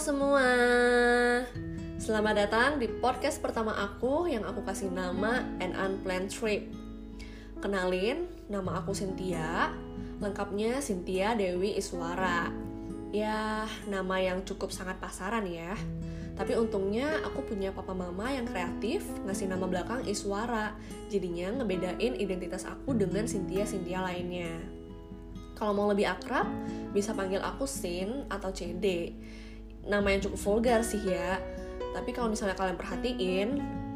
semua. Selamat datang di podcast pertama aku yang aku kasih nama An Unplanned Trip. Kenalin, nama aku Cynthia. Lengkapnya Cynthia Dewi Iswara. Ya, nama yang cukup sangat pasaran ya. Tapi untungnya aku punya papa mama yang kreatif ngasih nama belakang Iswara. Jadinya ngebedain identitas aku dengan Cynthia-Cynthia lainnya. Kalau mau lebih akrab bisa panggil aku Sin atau CD nama yang cukup vulgar sih ya. Tapi kalau misalnya kalian perhatiin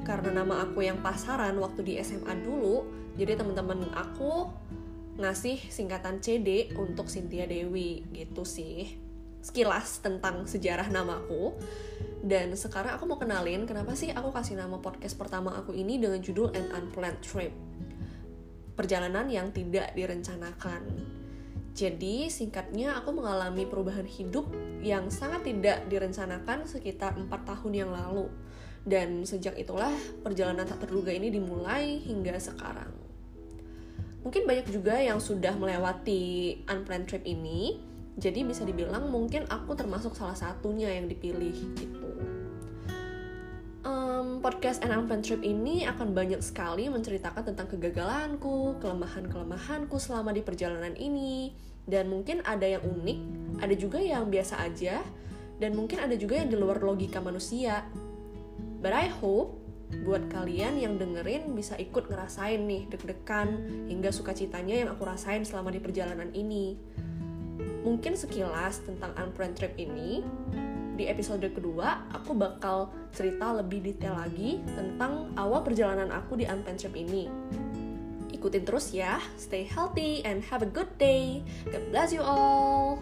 karena nama aku yang pasaran waktu di SMA dulu jadi teman-teman aku ngasih singkatan CD untuk Cynthia Dewi gitu sih. Sekilas tentang sejarah namaku dan sekarang aku mau kenalin kenapa sih aku kasih nama podcast pertama aku ini dengan judul An Unplanned Trip? Perjalanan yang tidak direncanakan jadi singkatnya aku mengalami perubahan hidup yang sangat tidak direncanakan sekitar 4 tahun yang lalu. Dan sejak itulah perjalanan tak terduga ini dimulai hingga sekarang. Mungkin banyak juga yang sudah melewati unplanned trip ini. Jadi bisa dibilang mungkin aku termasuk salah satunya yang dipilih gitu um, podcast and Unplanned Trip ini akan banyak sekali menceritakan tentang kegagalanku, kelemahan-kelemahanku selama di perjalanan ini, dan mungkin ada yang unik, ada juga yang biasa aja, dan mungkin ada juga yang di luar logika manusia. But I hope buat kalian yang dengerin bisa ikut ngerasain nih deg-degan hingga sukacitanya yang aku rasain selama di perjalanan ini. Mungkin sekilas tentang unplanned trip ini di episode kedua aku bakal cerita lebih detail lagi tentang awal perjalanan aku di trip ini. Ikutin terus ya stay healthy and have a good day. God bless you all